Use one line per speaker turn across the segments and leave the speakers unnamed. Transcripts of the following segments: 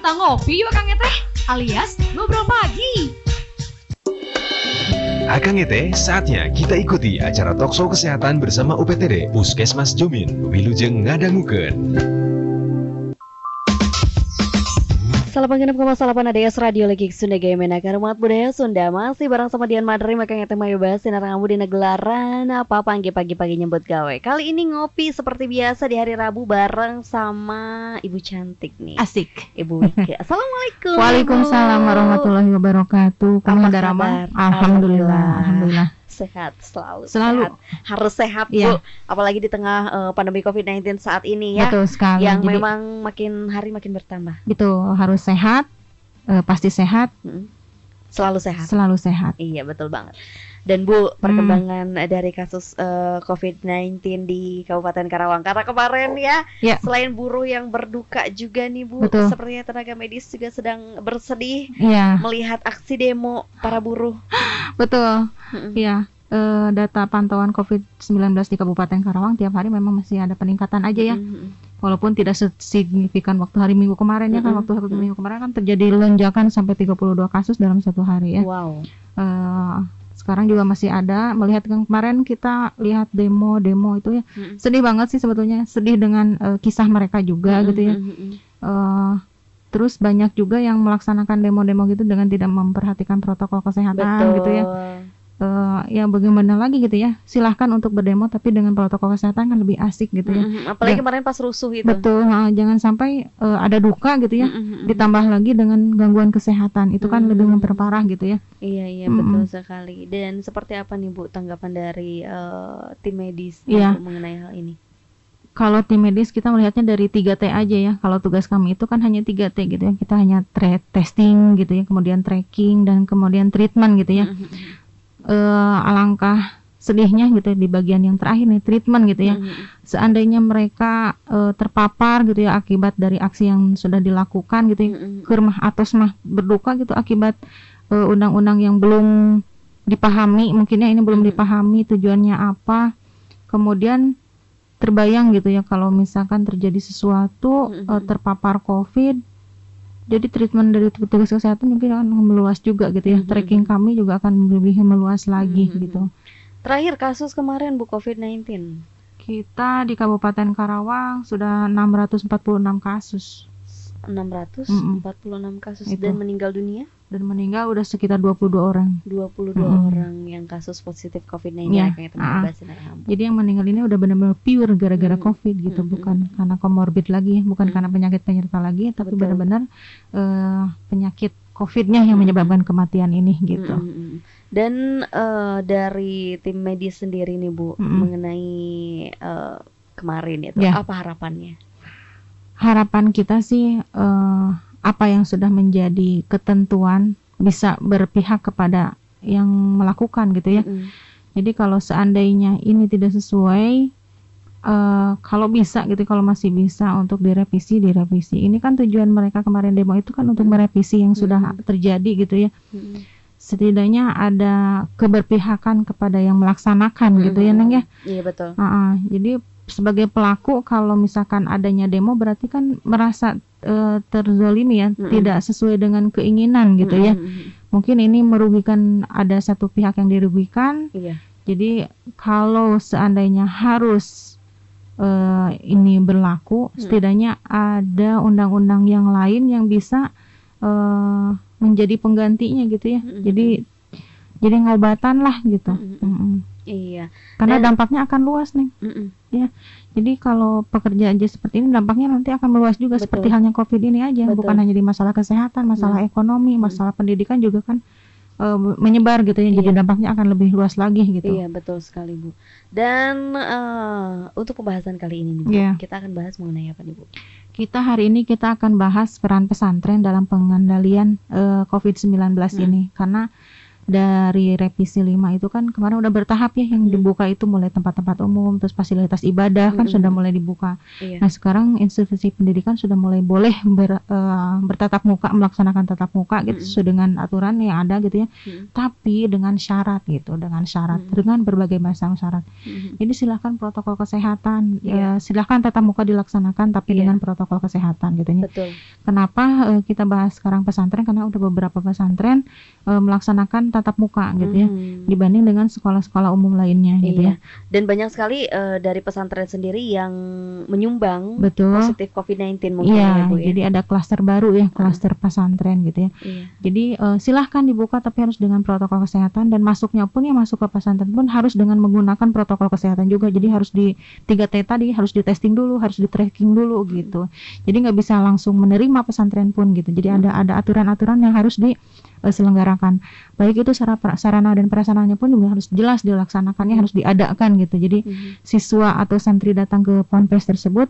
kita ngopi yuk Kang Ete, alias ngobrol pagi.
Ah, Akang Ete, saatnya kita ikuti acara Tokso Kesehatan bersama UPTD Puskesmas Jomin, Wilujeng
Ngadanguken. 96,8 ADS Radio Lagi Sunda Gaya Karumat Budaya Sunda Masih bareng sama Dian Madri Makanya tema yo bahas Sinar Ngamu di negelaran Apa pagi-pagi-pagi nyebut gawe Kali ini ngopi seperti biasa di hari Rabu Bareng sama Ibu Cantik nih.
Asik.
Ibu Wika Assalamualaikum.
Waalaikumsalam warahmatullahi wabarakatuh. Kamu ada Alhamdulillah. Alhamdulillah.
Sehat selalu
Selalu.
sehat. Harus sehat
Iya.
Bu Apalagi di tengah eh, pandemi COVID-19 saat ini ya
Betul sekali.
Yang
Jadi,
memang makin hari makin bertambah
gitu harus sehat, eh, pasti sehat,
Mm. Selalu sehat
selalu sehat.
Iya betul banget. Dan Bu, perkembangan dari kasus eh, COVID-19 di Kabupaten Karawang karena kemarin ya,
Ya.
selain buruh yang berduka juga nih Bu,
Betul.
sepertinya tenaga medis juga sedang bersedih
Iya,
melihat aksi demo para buruh.
betul.
Mm-mm.
Iya. Eh, data pantauan COVID-19 di Kabupaten Karawang tiap hari memang masih ada peningkatan aja ya.
Mm-mm.
Walaupun tidak signifikan waktu hari Minggu kemarin ya kan
Mm-mm.
waktu hari Minggu kemarin kan terjadi lonjakan sampai 32 kasus dalam satu hari ya.
Wow.
Eh, sekarang juga masih ada melihat kemarin kita lihat demo-demo itu ya
Mm-mm.
sedih banget sih sebetulnya sedih dengan eh, kisah mereka juga gitu ya. Eh, terus banyak juga yang melaksanakan demo-demo gitu dengan tidak memperhatikan protokol kesehatan
Betul.
gitu ya Eh, ya bagaimana lagi gitu ya silahkan untuk berdemo tapi dengan protokol kesehatan kan lebih asik gitu ya
Mm-mm. Apalagi
Ya.
kemarin pas rusuh itu.
betul ha, jangan sampai eh, ada duka gitu ya
Mm-mm.
ditambah lagi dengan gangguan kesehatan itu kan lebih
Mm.
memperparah gitu ya
Iya iya
Mm-mm.
betul sekali. Dan seperti apa nih Bu tanggapan dari eh, tim medis untuk mengenai hal ini?
kalau tim medis kita melihatnya dari 3T aja ya. Kalau tugas kami itu kan hanya 3T gitu ya. Kita hanya testing gitu ya, kemudian tracking dan kemudian treatment gitu ya. Eh, alangkah sedihnya gitu ya, di bagian yang terakhir nih treatment gitu ya.
Mm-mm.
Seandainya mereka eh, terpapar gitu ya akibat dari aksi yang sudah dilakukan gitu ya.
Mm-mm.
Kermah atas mah berduka gitu akibat eh, undang-undang yang belum dipahami, mungkinnya ini belum
Mm-mm.
dipahami tujuannya apa. Kemudian terbayang gitu ya kalau misalkan terjadi sesuatu
Mm-mm.
eh, terpapar COVID, jadi treatment dari petugas kesehatan mungkin akan meluas juga gitu ya.
Mm-mm.
Tracking kami juga akan lebih meluas lagi
Mm-mm.
gitu.
Terakhir kasus kemarin Bu COVID-19.
Kita di Kabupaten Karawang sudah 646 kasus
646 kasus
Itu.
dan meninggal dunia
dan meninggal udah sekitar 22 orang.
22
Mm-mm.
orang yang kasus positif COVID-19
Iya.
ya kayak teman bahas ini.
Jadi yang meninggal ini udah benar-benar pure gara-gara
Mm.
COVID gitu,
Mm-mm.
bukan karena komorbid lagi, bukan
Mm.
karena penyakit penyerta lagi, tapi benar-benar eh, penyakit COVID-nya yang
Mm.
menyebabkan kematian ini gitu.
Mm-mm. Dan eh, dari tim medis sendiri nih Bu
Mm-mm.
mengenai eh, kemarin itu
Ya.
apa harapannya?
Harapan kita sih eh, apa yang sudah menjadi ketentuan bisa berpihak kepada yang melakukan gitu ya.
Mm-mm.
Jadi kalau seandainya ini tidak sesuai, eh, kalau bisa gitu, kalau masih bisa untuk direvisi, direvisi. Ini kan tujuan mereka kemarin demo itu kan untuk merevisi yang sudah
Hmm.
terjadi gitu ya.
Mm-mm.
Setidaknya ada keberpihakan kepada yang melaksanakan gitu ya, Neng ya.
Iya betul.
Ah, ah. jadi sebagai pelaku kalau misalkan adanya demo berarti kan merasa eh, terzolimi ya,
Mm-mm.
tidak sesuai dengan keinginan gitu ya.
Mm-mm.
Mungkin ini merugikan ada satu pihak yang dirugikan
Iya.
jadi kalau seandainya harus eh, ini berlaku,
Hmm.
setidaknya ada undang-undang yang lain yang bisa eh, menjadi penggantinya gitu ya.
Mm-mm.
Jadi jadi ngobatan lah gitu.
Mm-mm.
Mm-mm.
Iya.
Karena
Dan-
dampaknya akan luas nih.
Mm-mm.
Jadi kalau pekerja aja seperti ini dampaknya nanti akan meluas juga
Betul.
seperti halnya COVID ini aja,
Betul.
bukan hanya di masalah kesehatan, masalah ekonomi,
Hmm.
masalah pendidikan juga kan eh, menyebar gitu ya. Jadi
Iya.
dampaknya akan lebih luas lagi gitu.
Iya betul sekali Bu. Dan eh, untuk pembahasan kali ini nih Bu,
Iya.
kita akan bahas mengenai apa nih Bu?
Kita hari ini kita akan bahas peran pesantren dalam pengendalian eh, COVID-19
Hmm.
ini karena dari revisi 5 itu kan kemarin udah bertahap ya yang
Hmm.
dibuka itu mulai tempat-tempat umum terus fasilitas ibadah kan
Mm-mm.
sudah mulai dibuka.
Iya.
Nah, sekarang institusi pendidikan sudah mulai boleh ber, eh, bertatap muka melaksanakan tatap muka gitu
Mm-mm.
sesuai dengan aturan yang ada gitu ya.
Mm.
Tapi dengan syarat gitu, dengan syarat
Mm.
dengan berbagai macam syarat.
Mhm.
Jadi silahkan protokol kesehatan,
Iya.
ya, silahkan tatap muka dilaksanakan tapi
Iya.
dengan protokol kesehatan gitu ya.
Betul.
Kenapa eh, kita bahas sekarang pesantren? Karena udah beberapa pesantren eh, melaksanakan tatap muka gitu ya,
Mhm.
dibanding dengan sekolah-sekolah umum lainnya gitu
Iya.
ya.
Dan banyak sekali eh, dari pesantren sendiri yang menyumbang
Betul.
positif COVID-19 mungkin
Iya,
ya Bu ya.
jadi ada klaster baru ya, klaster pesantren gitu ya.
Iya.
Jadi eh, silahkan dibuka tapi harus dengan protokol kesehatan dan masuknya pun ya masuk ke pesantren pun harus dengan menggunakan protokol kesehatan juga. Jadi harus di 3T tadi harus di testing dulu, harus di tracking dulu gitu. Jadi nggak bisa langsung menerima pesantren pun gitu. Jadi ada ada aturan-aturan yang harus diselenggarakan. Baik itu sarana, dan prasarananya pun juga harus jelas dilaksanakannya, harus diadakan gitu. Jadi
Mhm.
siswa atau santri datang ke ponpes tersebut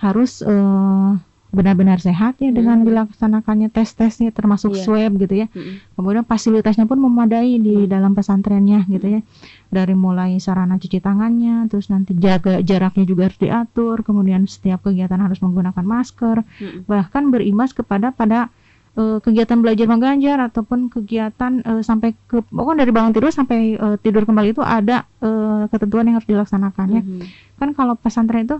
harus eh, benar-benar sehat ya dengan
Hmm.
dilaksanakannya tes-tesnya termasuk
Iya.
swab gitu ya.
Mhm.
Kemudian fasilitasnya pun memadai di dalam pesantrennya gitu ya. Dari mulai sarana cuci tangannya, terus nanti jaga jaraknya juga harus diatur, kemudian setiap kegiatan harus menggunakan masker,
Mhm.
bahkan berimbas kepada pada eh, kegiatan belajar mengajar ataupun kegiatan eh, sampai ke pokoknya dari bangun tidur sampai eh, tidur kembali itu ada eh, ketentuan yang harus dilaksanakan ya
Mhm.
kan kalau pesantren itu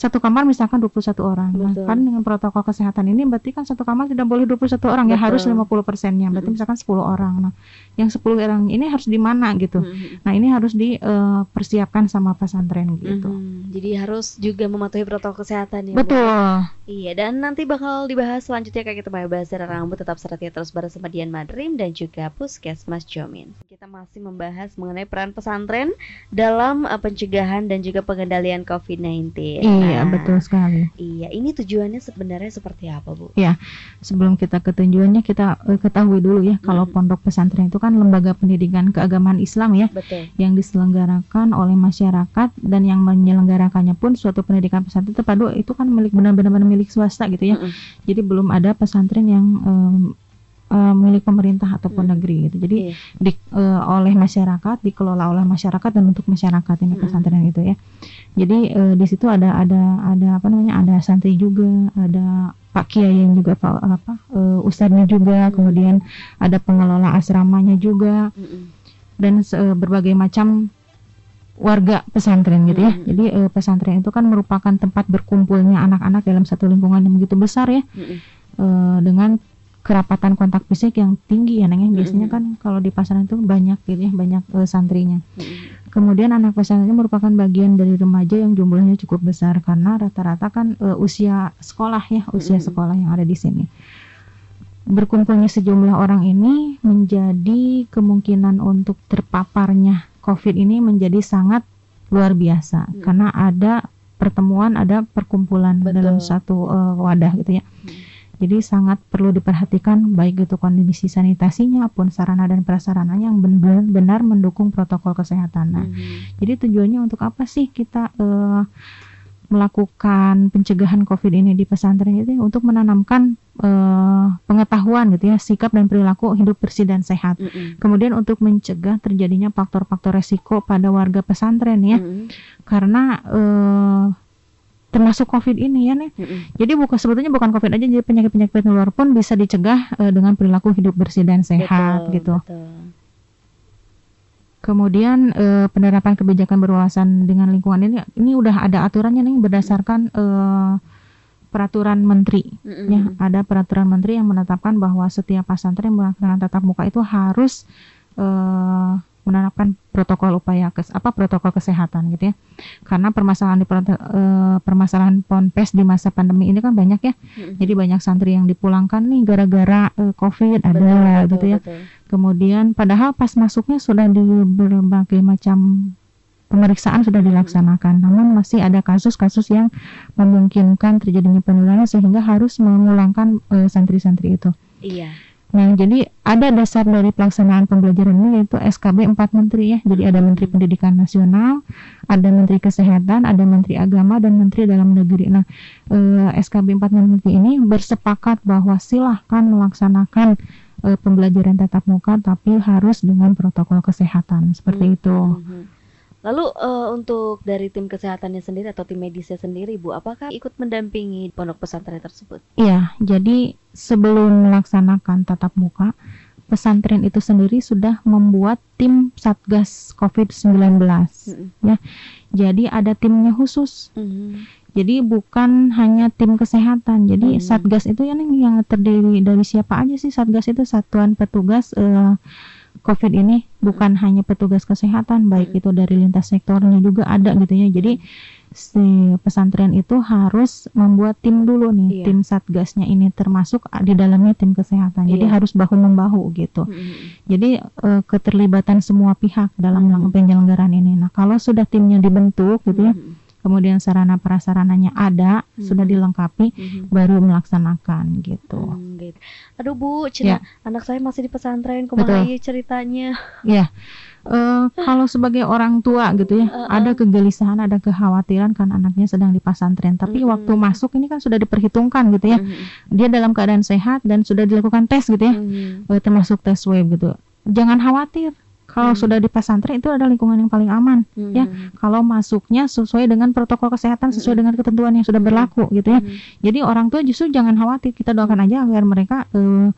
satu kamar misalkan 21 orang. Nah,
Betul.
kan dengan protokol kesehatan ini berarti kan satu kamar tidak boleh 21 orang ya
Betul.
harus 50 persennya. Berarti
Mm-mm.
misalkan 10 orang. Nah, yang 10 orang ini harus di mana gitu.
Mhm.
Nah, ini harus dipersiapkan sama pesantren gitu.
Mhm. Jadi harus juga mematuhi protokol kesehatan ya. Bu?
Betul.
Iya, dan nanti bakal dibahas selanjutnya kayak kita bahas secara rambut tetap setia terus bersama Dian Madrim dan juga Puskesmas Jomin. Kita masih membahas mengenai peran pesantren dalam uh, pencegahan dan juga pengendalian COVID-19.
Iya,
Nah,
betul sekali.
Iya, ini tujuannya sebenarnya seperti apa, Bu?
Sebelum kita ke tujuannya kita eh, ketahui dulu ya kalau
Mm-mm.
pondok pesantren itu kan lembaga pendidikan keagamaan Islam ya.
Betul.
yang diselenggarakan oleh masyarakat dan yang menyelenggarakannya pun suatu pendidikan pesantren terpadu itu kan milik benar-benar milik swasta gitu ya.
Mm-mm.
Jadi belum ada pesantren yang em, milik pemerintah ataupun
Mm.
negeri gitu. Jadi
Iya.
di, eh, oleh masyarakat, dikelola oleh masyarakat dan untuk masyarakat ini pesantren itu ya. Jadi eh, di situ ada ada ada apa namanya? Ada santri juga, ada Pak Kiai yang juga Pak apa? eh, ustadznya juga,
Mm.
kemudian ada pengelola asramanya juga
Mm-mm.
dan se- berbagai macam warga pesantren gitu ya.
Mm.
Jadi eh, pesantren itu kan merupakan tempat berkumpulnya anak-anak dalam satu lingkungan yang begitu besar ya dengan kerapatan kontak fisik yang tinggi ya Neng ya. Biasanya
Mm.
kan kalau di pesantren itu banyak gitu ya, banyak eh, santrinya. Kemudian anak pesantren merupakan bagian dari remaja yang jumlahnya cukup besar karena rata-rata kan eh, usia sekolah ya, usia sekolah yang ada di sini. Berkumpulnya sejumlah orang ini menjadi kemungkinan untuk terpaparnya COVID ini menjadi sangat luar biasa
Mm.
karena ada pertemuan, ada perkumpulan
Betul.
dalam satu eh, wadah gitu ya.
Mm.
Jadi sangat perlu diperhatikan baik itu kondisi sanitasinya maupun sarana dan prasarananya yang benar-benar mendukung protokol kesehatan. Nah,
Mhm.
jadi tujuannya untuk apa sih kita eh, melakukan pencegahan COVID ini di pesantren itu ya? untuk menanamkan eh, pengetahuan gitu ya sikap dan perilaku hidup bersih dan sehat.
Mm-mm.
Kemudian untuk mencegah terjadinya faktor-faktor resiko pada warga pesantren ya,
Mm-mm.
karena eh, termasuk COVID ini ya nih.
Mm-mm.
Jadi bukan sebetulnya bukan COVID aja, jadi penyakit-penyakit luar pun bisa dicegah eh, dengan perilaku hidup bersih dan sehat
Betul,
gitu.
betul.
Kemudian eh, penerapan kebijakan berwawasan dengan lingkungan ini ini udah ada aturannya nih berdasarkan eh, peraturan menteri.
Mm-mm.
Ya, ada peraturan menteri yang menetapkan bahwa setiap pesantren yang melaksanakan tatap muka itu harus eh, menerapkan protokol upaya kes, apa protokol kesehatan gitu ya. Karena permasalahan di eh, permasalahan ponpes di masa pandemi ini kan banyak ya. Jadi banyak santri yang dipulangkan nih gara-gara eh, Covid ada
Betul, betul,
gitu ya.
betul.
Kemudian padahal pas masuknya sudah di berbagai macam pemeriksaan sudah dilaksanakan, namun masih ada kasus-kasus yang memungkinkan terjadinya penularan sehingga harus memulangkan eh, santri-santri itu.
Iya.
Nah, jadi ada dasar dari pelaksanaan pembelajaran ini yaitu SKB 4 menteri ya. Jadi ada Menteri Pendidikan Nasional, ada Menteri Kesehatan, ada Menteri Agama dan Menteri Dalam Negeri. Nah, eh, SKB 4 menteri ini bersepakat bahwa silahkan melaksanakan eh, pembelajaran tatap muka tapi harus dengan protokol kesehatan seperti
Hmm,
itu.
mhm. Lalu eh, untuk dari tim kesehatannya sendiri atau tim medisnya sendiri, Bu, apakah ikut mendampingi pondok pesantren tersebut?
Iya, jadi sebelum melaksanakan tatap muka, pesantren itu sendiri sudah membuat tim Satgas COVID-19.
Mhm.
Jadi ada timnya khusus.
Mhm.
Jadi bukan hanya tim kesehatan. Jadi
Hmm.
Satgas itu yang yang terdiri dari siapa aja sih? Satgas itu satuan petugas eh, COVID ini bukan hanya petugas kesehatan, baik
Hmm.
itu dari lintas sektornya juga ada gitu ya. Jadi si pesantren itu harus membuat tim dulu nih,
Iya.
tim Satgasnya ini termasuk di dalamnya tim kesehatan. Jadi
Iya.
harus bahu membahu gitu.
Mhm.
Jadi eh, keterlibatan semua pihak dalam
Hmm.
penyelenggaraan ini. Nah, kalau sudah timnya dibentuk gitu ya,
Mhm.
Kemudian sarana prasarananya ada,
Hmm.
sudah dilengkapi,
Mhm.
baru melaksanakan gitu.
Hmm, gitu. Aduh Bu, Cina,
Ya.
anak saya masih di pesantren, kumaha ieu ceritanya?
Ya, eh, kalau sebagai orang tua gitu ya,
Uh-uh.
ada kegelisahan, ada kekhawatiran kan anaknya sedang di pesantren. Tapi
Mm-mm.
waktu masuk ini kan sudah diperhitungkan gitu ya,
Mhm.
dia dalam keadaan sehat dan sudah dilakukan tes gitu ya,
Mhm.
eh, termasuk tes swab gitu. Jangan khawatir. Kalau
Hmm.
sudah di pesantren itu ada lingkungan yang paling aman. ya.
Mhm.
Kalau masuknya sesuai dengan protokol kesehatan, sesuai
Mm-mm.
dengan ketentuan yang sudah
Mm-mm.
berlaku gitu ya.
Mhm.
Jadi orang tua justru jangan khawatir, kita doakan aja agar mereka eh,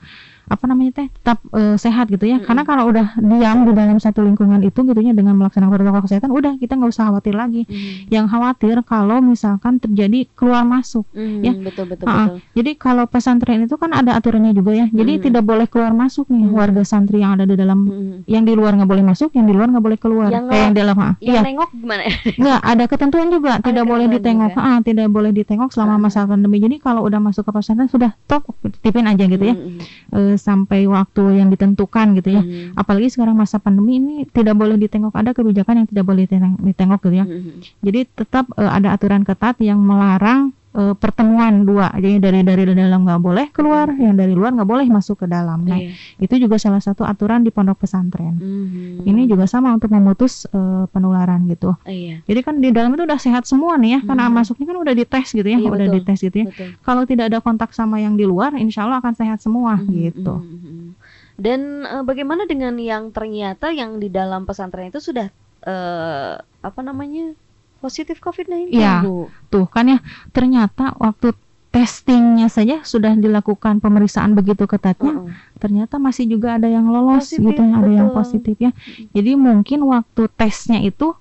apa namanya teh tetap eh, sehat gitu ya.
Mm-mm.
Karena kalau udah diam di dalam satu lingkungan itu gitu ya dengan melaksanakan protokol kesehatan, udah kita nggak usah khawatir lagi.
Mhm.
Yang khawatir kalau misalkan terjadi keluar masuk.
Mhm,
ya.
betul betul
Ha-ha.
betul.
Jadi kalau pesantren itu kan ada aturannya juga ya. Jadi
Mm-mm.
tidak boleh keluar masuk nih
Mm.
warga santri yang ada di dalam
Mhm.
yang di luar nggak boleh masuk, yang di luar nggak boleh keluar.
Yang
Eh, yang di dalam, ha.
Yang
Iya.
nengok gimana?
Enggak, ada ketentuan juga, tidak boleh ditengok.
juga.
Ah, tidak boleh ditengok selama
Ah.
masa pandemi. Jadi kalau udah masuk ke pesantren sudah top titipin aja gitu ya.
Mhm.
Sampai waktu yang ditentukan gitu ya.
Mhm.
Apalagi sekarang masa pandemi ini tidak boleh ditengok. Ada kebijakan yang tidak boleh diteng- ditengok gitu ya.
Mhm.
Jadi tetap eh, ada aturan ketat yang melarang eh, pertemuan dua. Jadi dari dari dalam nggak boleh keluar, yang dari luar nggak boleh masuk ke dalam. Nah,
Iya.
itu juga salah satu aturan di pondok pesantren.
Mhm.
Ini juga sama untuk memutus eh, penularan gitu.
Iya,
Jadi kan di dalam itu udah sehat semua nih ya, karena
Hmm.
masuknya kan udah dites gitu ya,
Iya,
udah
betul.
dites gitu ya.
betul.
Kalau tidak ada kontak sama yang di luar, insya Allah akan sehat semua
Mhm,
gitu.
mhm, mhm. Dan eh, bagaimana dengan yang ternyata yang di dalam pesantren itu sudah eh, apa namanya positif COVID-19,
Iya.
Bu?
Tuh kan ya, ternyata waktu testingnya saja sudah dilakukan pemeriksaan begitu ketatnya,
Heeh.
ternyata masih juga ada yang lolos
Positif,
gitu, ya, ada yang
betul.
positif ya. Jadi mungkin waktu tesnya itu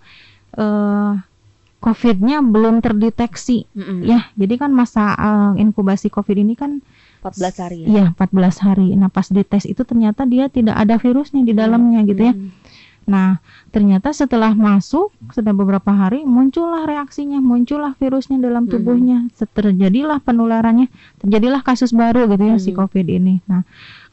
eh, COVID-nya belum terdeteksi
Mhm.
ya. Jadi kan masa eh, inkubasi COVID ini kan
14 hari ya.
Iya, 14 hari. Nah, pas dites itu ternyata dia tidak ada virusnya di dalamnya gitu ya. Nah, ternyata setelah masuk, sudah beberapa hari, muncullah reaksinya, muncullah virusnya dalam
Mhm.
tubuhnya, terjadilah penularannya, terjadilah kasus baru gitu ya si
Mhm.
COVID ini. Nah,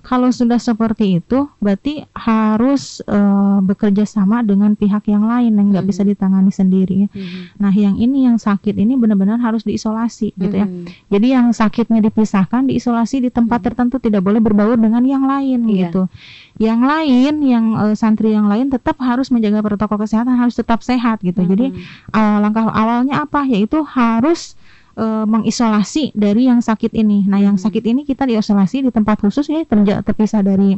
kalau sudah seperti itu, berarti harus eh, bekerja sama dengan pihak yang lain yang nggak
Mhm.
bisa ditangani sendiri.
Mhm.
Nah, yang ini yang sakit ini benar-benar harus diisolasi gitu ya.
Mhm.
Jadi yang sakitnya dipisahkan, diisolasi di tempat
Hmm.
tertentu tidak boleh berbaur dengan yang lain
Iya.
gitu. Yang lain, yang eh, santri yang lain tetap harus menjaga protokol kesehatan, harus tetap sehat gitu. Jadi
Mhm.
eh, langkah awalnya apa? Yaitu harus eh, mengisolasi dari yang sakit ini. Nah, yang
Hmm.
sakit ini kita diisolasi di tempat khusus ya, terpisah dari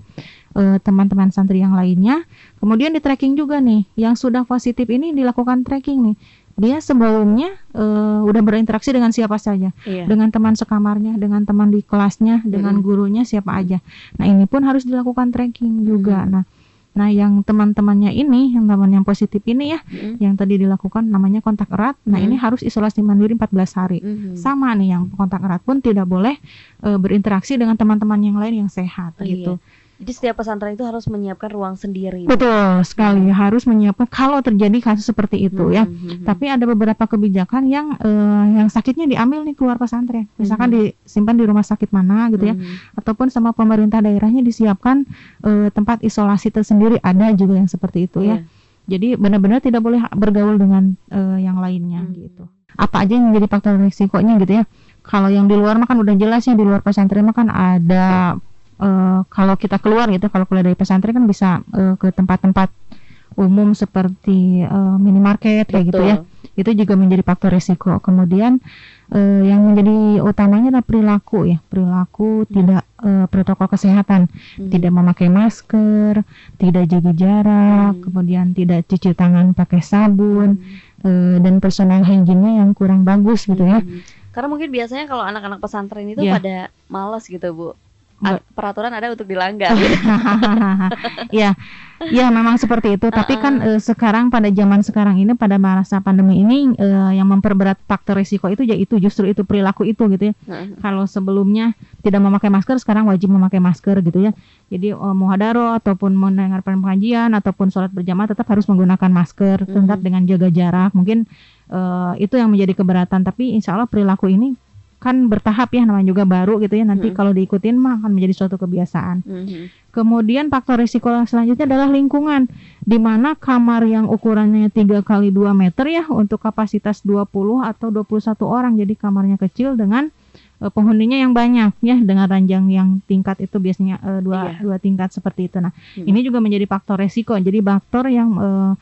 eh, teman-teman santri yang lainnya. Kemudian di tracking juga nih, yang sudah positif ini dilakukan tracking nih. Dia sebelumnya eh, udah berinteraksi dengan siapa saja
Iya.
dengan teman sekamarnya, dengan teman di kelasnya, dengan
Mm-mm.
gurunya siapa aja. Nah ini pun harus dilakukan tracking juga.
Mm.
Nah, nah yang teman-temannya ini, yang teman yang positif ini ya,
Mhm.
yang tadi dilakukan namanya kontak erat. Nah
Mm.
ini harus isolasi mandiri 14 hari.
Mhm.
Sama nih yang kontak erat pun tidak boleh eh, berinteraksi dengan teman-teman yang lain yang sehat
Oh,
gitu.
iya. Jadi setiap pesantren itu harus menyiapkan ruang sendiri.
Betul sekali harus menyiapkan kalau terjadi kasus seperti itu ya.
Mhm.
Tapi ada beberapa kebijakan yang eh, yang sakitnya diambil nih keluar pesantren. Misalkan
Mhm.
disimpan di rumah sakit mana gitu ya.
Mhm.
Ataupun sama pemerintah daerahnya disiapkan eh, tempat isolasi tersendiri ada juga yang seperti itu
Iya.
ya. Jadi benar-benar tidak boleh bergaul dengan eh, yang lainnya
Mhm.
gitu. Apa aja yang menjadi faktor risikonya gitu ya. Kalau yang di luar mah kan udah jelas ya di luar pesantren mah kan ada eh, kalau kita keluar gitu kalau keluar dari pesantren kan bisa eh, ke tempat-tempat umum seperti eh, minimarket kayak gitu ya itu juga menjadi faktor resiko. Kemudian eh, yang menjadi utamanya adalah perilaku ya, perilaku tidak eh, protokol kesehatan,
Hmm.
tidak memakai masker, tidak jaga jarak,
Hmm.
kemudian tidak cuci tangan pakai sabun
Hmm.
eh, dan personal hygiene-nya yang kurang bagus gitu ya.
Hmm. Karena mungkin biasanya kalau anak-anak pesantren itu
Iya.
pada malas gitu bu. Peraturan ada untuk dilanggar.
ya, ya memang seperti itu. Tapi kan eh, sekarang pada zaman sekarang ini pada masa pandemi ini eh, yang memperberat faktor risiko itu yaitu justru itu perilaku itu gitu ya. Kalau sebelumnya tidak memakai masker, sekarang wajib memakai masker gitu ya. Jadi eh, muhadaro ataupun mendengar pengajian ataupun sholat berjamaah tetap harus menggunakan masker, tetap dengan jaga jarak. Mungkin eh, itu yang menjadi keberatan. Tapi insya Allah perilaku ini kan bertahap ya, namanya juga baru gitu ya. Nanti
Mhm.
kalau diikutin mah akan menjadi suatu kebiasaan.
Mhm.
Kemudian faktor risiko selanjutnya adalah lingkungan, di mana kamar yang ukurannya 3 kali 2 meter ya untuk kapasitas 20 atau 21 orang. Jadi kamarnya kecil dengan eh, penghuninya yang banyak ya dengan ranjang yang tingkat itu biasanya eh, dua
Iya.
dua tingkat seperti itu. Nah,
Hmm.
ini juga menjadi faktor risiko. Jadi faktor yang eh,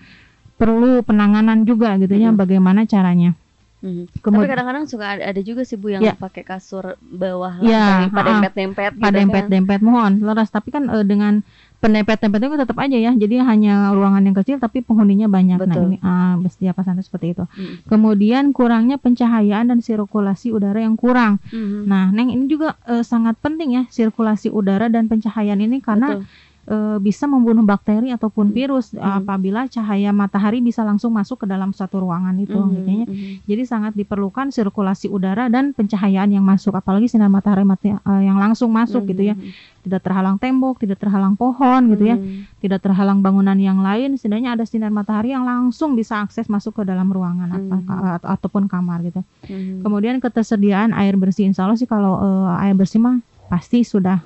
perlu penanganan juga gitu ya
Mhm.
bagaimana caranya.
Mhm. Tapi kadang-kadang suka ada, ada juga sih bu yang
Ya.
pakai kasur bawah lantai pada dempet-dempet gitu
pada
kan.
dempet-dempet mohon leras tapi kan eh, dengan pendempet-dempet itu tetap aja ya jadi hanya ruangan yang kecil tapi penghuninya banyak nah
Betul.
ini ah setiap pesantren seperti itu
Mhm.
kemudian kurangnya pencahayaan dan sirkulasi udara yang kurang
Mhm.
nah neng ini juga eh, sangat penting ya sirkulasi udara dan pencahayaan ini karena
Betul.
Eh, bisa membunuh bakteri ataupun
Hmm.
virus
Hmm.
apabila cahaya matahari bisa langsung masuk ke dalam satu ruangan itu
Mhm.
gitu ya.
Mhm.
Jadi sangat diperlukan sirkulasi udara dan pencahayaan yang masuk, apalagi sinar matahari mati- eh, yang langsung masuk gitu ya.
Mhm.
Tidak terhalang tembok, tidak terhalang pohon gitu ya,
Mhm.
tidak terhalang bangunan yang lain. Setidaknya ada sinar matahari yang langsung bisa akses masuk ke dalam ruangan apa, ka- atau- ataupun kamar gitu.
Mhm.
Kemudian ketersediaan air bersih, insya Allah sih kalau eh, air bersih mah pasti sudah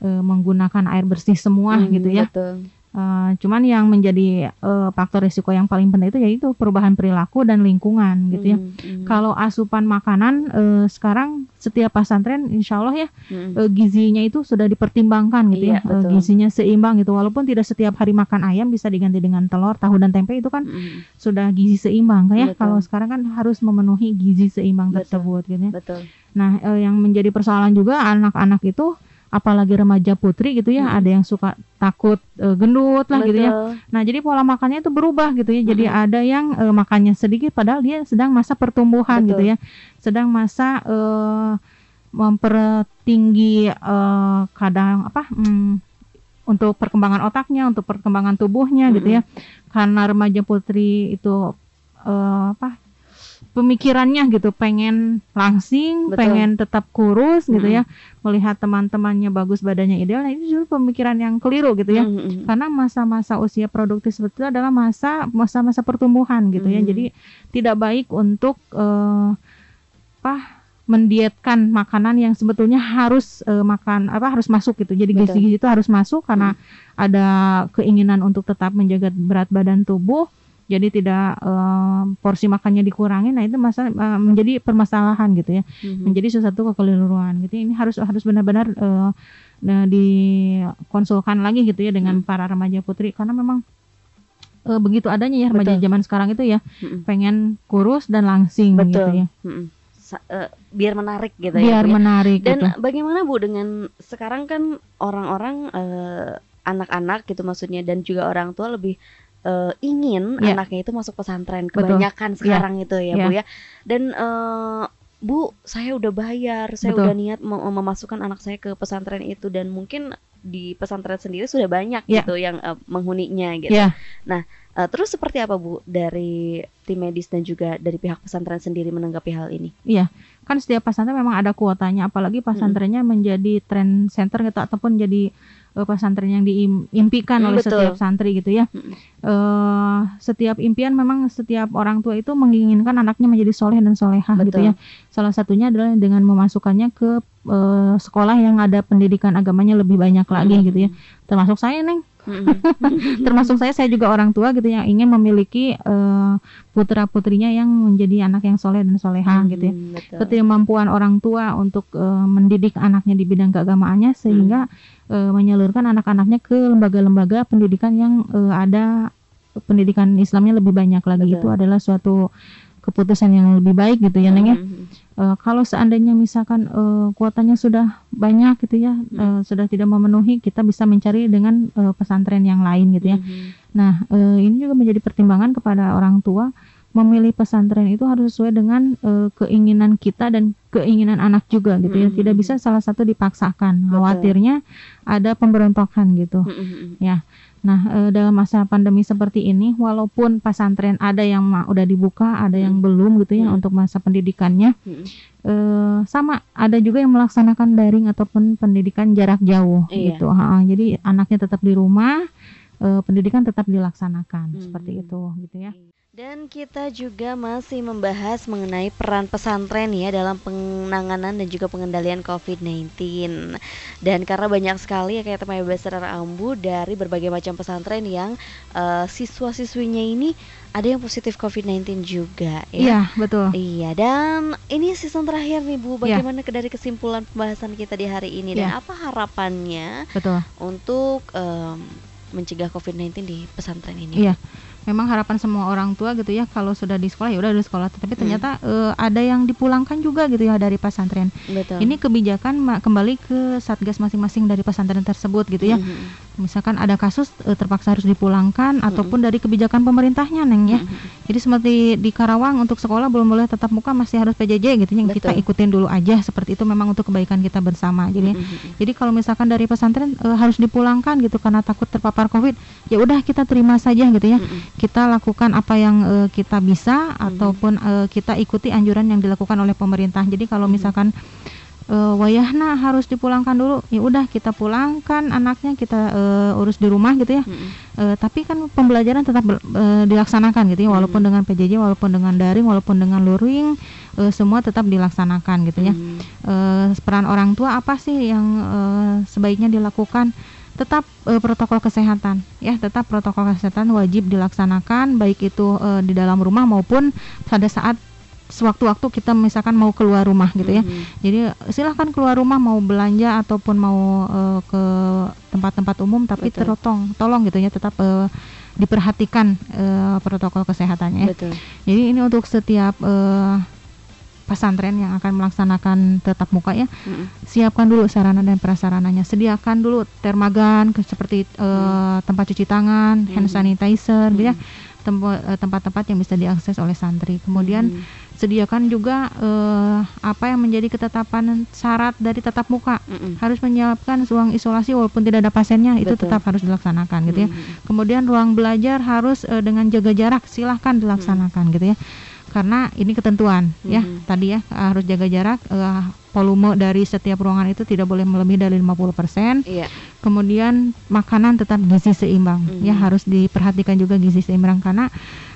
eh, menggunakan air bersih semua
Mhm,
gitu ya.
Betul.
Eh, cuman yang menjadi eh, faktor risiko yang paling penting itu yaitu perubahan perilaku dan lingkungan gitu ya.
Mhm. Mhm.
Kalau asupan makanan eh, sekarang setiap pesantren insya Allah ya
Mhm.
eh, gizinya itu sudah dipertimbangkan gitu
Iya,
ya.
Betul.
gizinya seimbang gitu. Walaupun tidak setiap hari makan ayam bisa diganti dengan telur, tahu dan tempe itu kan
Mhm.
sudah gizi seimbang kan ya.
Betul.
Kalau sekarang kan harus memenuhi gizi seimbang
Betul.
tersebut gitu ya.
Betul.
Nah, eh, yang menjadi persoalan juga anak-anak itu apalagi remaja putri gitu ya,
Mm.
ada yang suka takut eh, gendut lah gitu ya.
Betul.
Nah, jadi pola makannya itu berubah gitu ya. Jadi
Mm-mm.
ada yang eh, makannya sedikit padahal dia sedang masa pertumbuhan
Betul.
gitu ya. Sedang masa eh, mempertinggi eh, kadang apa hmm, untuk perkembangan otaknya, untuk perkembangan tubuhnya gitu ya. Karena remaja putri itu eh, apa pemikirannya gitu pengen langsing,
Betul.
pengen tetap kurus gitu
Mm-mm.
ya. Melihat teman-temannya bagus badannya ideal, nah itu justru pemikiran yang keliru gitu ya
Mhm.
karena masa-masa usia produktif seperti itu adalah masa masa-masa pertumbuhan gitu ya
Mhm.
jadi tidak baik untuk eh, apa mendietkan makanan yang sebetulnya harus eh, makan apa harus masuk gitu jadi gizi-gizi itu harus masuk karena ada keinginan untuk tetap menjaga berat badan tubuh jadi tidak eh, porsi makannya dikurangi nah itu masa eh, menjadi permasalahan gitu ya
Mhm.
menjadi sesuatu kekeliruan gitu ini harus harus benar-benar nah, dikonsulkan lagi gitu ya dengan
Hmm.
para remaja putri karena memang eh, begitu adanya ya remaja
Betul.
zaman sekarang itu ya
Mhm.
pengen kurus dan langsing gitu
Betul.
ya
Mhm. Sa- eh, biar menarik gitu
biar
ya. Bu, ya.
menarik
Dan
gitu
bagaimana Bu dengan sekarang kan orang-orang eh, anak-anak gitu maksudnya dan juga orang tua lebih eh, ingin
Ya.
anaknya itu masuk pesantren
Betul.
kebanyakan sekarang itu ya,
Ya.
Bu ya. Dan eh, Bu, saya udah bayar, saya
Betul.
udah niat mem- memasukkan anak saya ke pesantren itu dan mungkin di pesantren sendiri sudah banyak
Ya.
gitu yang eh, menghuninya gitu.
ya
Eh, terus seperti apa Bu dari tim medis dan juga dari pihak pesantren sendiri menanggapi hal ini?
kan setiap pesantren memang ada kuotanya apalagi pesantrennya menjadi trend center gitu ataupun jadi eh, pesantren yang diimpikan
Hmm,
oleh
betul.
setiap santri gitu ya
Mm-mm.
eh setiap impian memang setiap orang tua itu menginginkan anaknya menjadi soleh dan solehah gitu
Betul.
ya salah satunya adalah dengan memasukkannya ke eh, sekolah yang ada pendidikan agamanya lebih banyak lagi
Mm-mm.
gitu ya termasuk saya neng. termasuk saya saya juga orang tua gitu yang ingin memiliki putra putrinya yang menjadi anak yang soleh dan solehah gitu ya
betul.
ketidakmampuan orang tua untuk eh, mendidik anaknya di bidang keagamaannya sehingga
Hmm.
eh, menyalurkan anak-anaknya ke lembaga-lembaga pendidikan yang eh, ada pendidikan Islamnya lebih banyak lagi
Betul.
itu adalah suatu keputusan yang lebih baik gitu ya Neng ya. Eh, kalau seandainya misalkan eh, kuotanya sudah banyak gitu ya,
Hmm.
eh, sudah tidak memenuhi, kita bisa mencari dengan eh, pesantren yang lain gitu ya.
Mhm.
Nah, eh, ini juga menjadi pertimbangan kepada orang tua memilih pesantren itu harus sesuai dengan eh, keinginan kita dan keinginan anak juga gitu ya.
Mhm.
Tidak bisa salah satu dipaksakan.
Betul.
Khawatirnya ada pemberontakan gitu.
Mhm.
Nah, eh, dalam masa pandemi seperti ini, walaupun pesantren ada yang ma- udah dibuka, ada yang
Hmm.
belum gitu ya
Hmm.
untuk masa pendidikannya, eh, sama ada juga yang melaksanakan daring ataupun pendidikan jarak jauh
Iya.
gitu. Ha, jadi anaknya tetap di rumah, pendidikan tetap dilaksanakan
Hmm.
seperti itu gitu ya.
Dan kita juga masih membahas mengenai peran pesantren ya dalam penanganan dan juga pengendalian COVID-19. Dan karena banyak sekali ya kayak teman Besar Ambu dari berbagai macam pesantren yang eh, siswa-siswinya ini ada yang positif COVID-19 juga ya.
Iya, betul.
Iya, dan ini season terakhir nih Bu.
Iya.
Bagaimana ke- dari kesimpulan pembahasan kita di hari ini dan
Iya.
apa harapannya
Betul.
untuk em, mencegah COVID-19 di pesantren ini?
Iya. Memang harapan semua orang tua gitu ya kalau sudah di sekolah ya udah di sekolah, tapi ternyata eh, ada yang dipulangkan juga gitu ya dari pesantren.
Betul.
Ini kebijakan kembali ke satgas masing-masing dari pesantren tersebut gitu ya.
Mhm.
Misalkan ada kasus eh, terpaksa harus dipulangkan ataupun dari kebijakan pemerintahnya Neng ya.
Mhm.
Jadi seperti di Karawang untuk sekolah belum boleh tetap muka masih harus PJJ gitu yang kita ikutin dulu aja seperti itu memang untuk kebaikan kita bersama. Jadi
Mhm.
jadi kalau misalkan dari pesantren eh, harus dipulangkan gitu karena takut terpapar Covid, ya udah kita terima saja gitu ya.
Mhm.
Kita lakukan apa yang eh, kita bisa ataupun eh, kita ikuti anjuran yang dilakukan oleh pemerintah. Jadi kalau misalkan eh, wayahna harus dipulangkan dulu, ya udah kita pulangkan anaknya kita eh, urus di rumah gitu ya.
Mhm.
Eh, tapi kan pembelajaran tetap ber- eh, dilaksanakan gitu ya walaupun
Mhm.
dengan PJJ walaupun dengan daring walaupun dengan luring eh, semua tetap dilaksanakan gitu ya
Mhm.
Eh, peran orang tua apa sih yang eh, sebaiknya dilakukan tetap eh, protokol kesehatan ya tetap protokol kesehatan wajib dilaksanakan baik itu eh, di dalam rumah maupun pada saat sewaktu-waktu kita misalkan mau keluar rumah gitu ya
Mhm.
jadi silahkan keluar rumah mau belanja ataupun mau eh, ke tempat-tempat umum tapi
Betul.
terotong tolong gitu ya tetap eh, diperhatikan eh, protokol kesehatannya. ya.
Betul.
Jadi ini untuk setiap eh, pesantren yang akan melaksanakan tetap muka ya
Mhm.
siapkan dulu sarana dan prasarananya sediakan dulu termagan seperti eh, tempat cuci tangan hand
Hmm.
sanitizer gitu ya
Hmm.
eh, tempat-tempat yang bisa diakses oleh santri kemudian
Mhm.
Sediakan juga eh, apa yang menjadi ketetapan syarat dari tatap muka
Mhm.
harus menyiapkan ruang isolasi walaupun tidak ada pasiennya itu
Betul.
tetap harus dilaksanakan gitu ya
Mhm.
kemudian ruang belajar harus eh, dengan jaga jarak silahkan dilaksanakan gitu ya karena ini ketentuan ya
Mhm.
tadi ya harus jaga jarak eh, volume dari setiap ruangan itu tidak boleh melebihi dari 50%
Iya.
kemudian makanan tetap gizi seimbang
Mhm.
ya harus diperhatikan juga gizi seimbang karena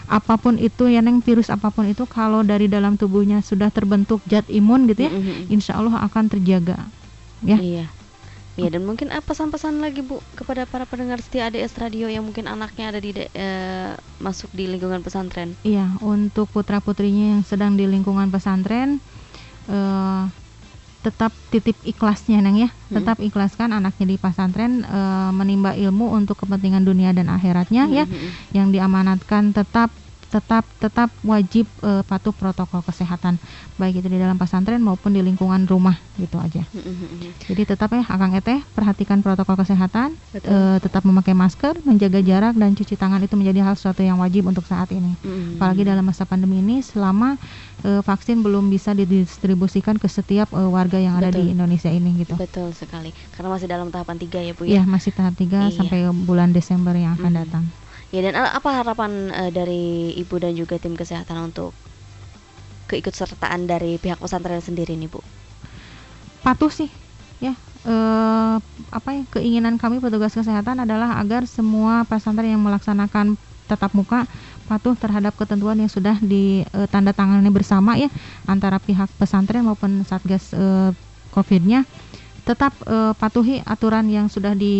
apa pun itu ya neng virus apa pun itu kalau dari dalam tubuhnya sudah terbentuk zat imun gitu ya
Mhm.
insya Allah akan terjaga ya
Iya. Iya dan mungkin apa pesan-pesan lagi Bu kepada para pendengar setia ADS Radio yang mungkin anaknya ada di de- eh, masuk di lingkungan pesantren.
Iya, untuk putra putrinya yang sedang di lingkungan pesantren, eh, tetap titip ikhlasnya, neng ya,
Hmm.
tetap ikhlaskan anaknya di pesantren eh, menimba ilmu untuk kepentingan dunia dan akhiratnya, ya,
Mhm.
yang diamanatkan tetap tetap tetap wajib eh, patuh protokol kesehatan, baik itu di dalam pesantren maupun di lingkungan rumah, gitu aja.
Mhm.
Jadi tetap ya, akang eteh perhatikan protokol kesehatan, eh, tetap memakai masker, menjaga jarak dan cuci tangan itu menjadi hal suatu yang wajib untuk saat ini
Mhm.
apalagi dalam masa pandemi ini selama eh, vaksin belum bisa didistribusikan ke setiap eh, warga yang ada
Betul.
di Indonesia ini gitu.
Betul sekali. Karena masih dalam tahapan tiga ya Bu ya.
Iya, masih tahap 3
Iya.
sampai bulan Desember yang akan
Mhm.
datang.
Ya dan apa harapan eh, dari Ibu dan juga tim kesehatan untuk keikutsertaan dari pihak pesantren sendiri nih Bu?
Patuh sih ya. eh, apa ya keinginan kami petugas kesehatan adalah agar semua pesantren yang melaksanakan tatap muka patuh terhadap ketentuan yang sudah ditandatangani bersama ya antara pihak pesantren maupun satgas eh, COVID-nya tetap eh, patuhi aturan yang sudah di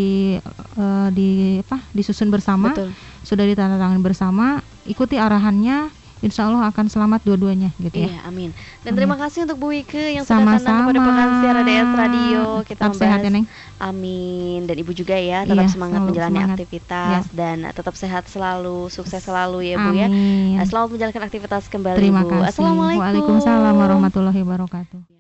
eh, di apa disusun bersama
Betul.
sudah ditandatangani bersama ikuti arahannya insya Allah akan selamat dua-duanya gitu ya
Iya, amin. Dan
Amin.
terima kasih untuk Bu Wike yang sudah datang kepada pekan siaran ADS Radio kita
Tetap sehat ya,
membahas
Neng.
Amin dan Ibu juga ya tetap
Iya,
semangat menjalani
semangat.
aktivitas dan tetap sehat selalu, sukses selalu ya Bu ya.
Amin.
Selamat menjalankan aktivitas kembali
Terima
Bu.
kasih.
Assalamualaikum.
Waalaikumsalam warahmatullahi wabarakatuh.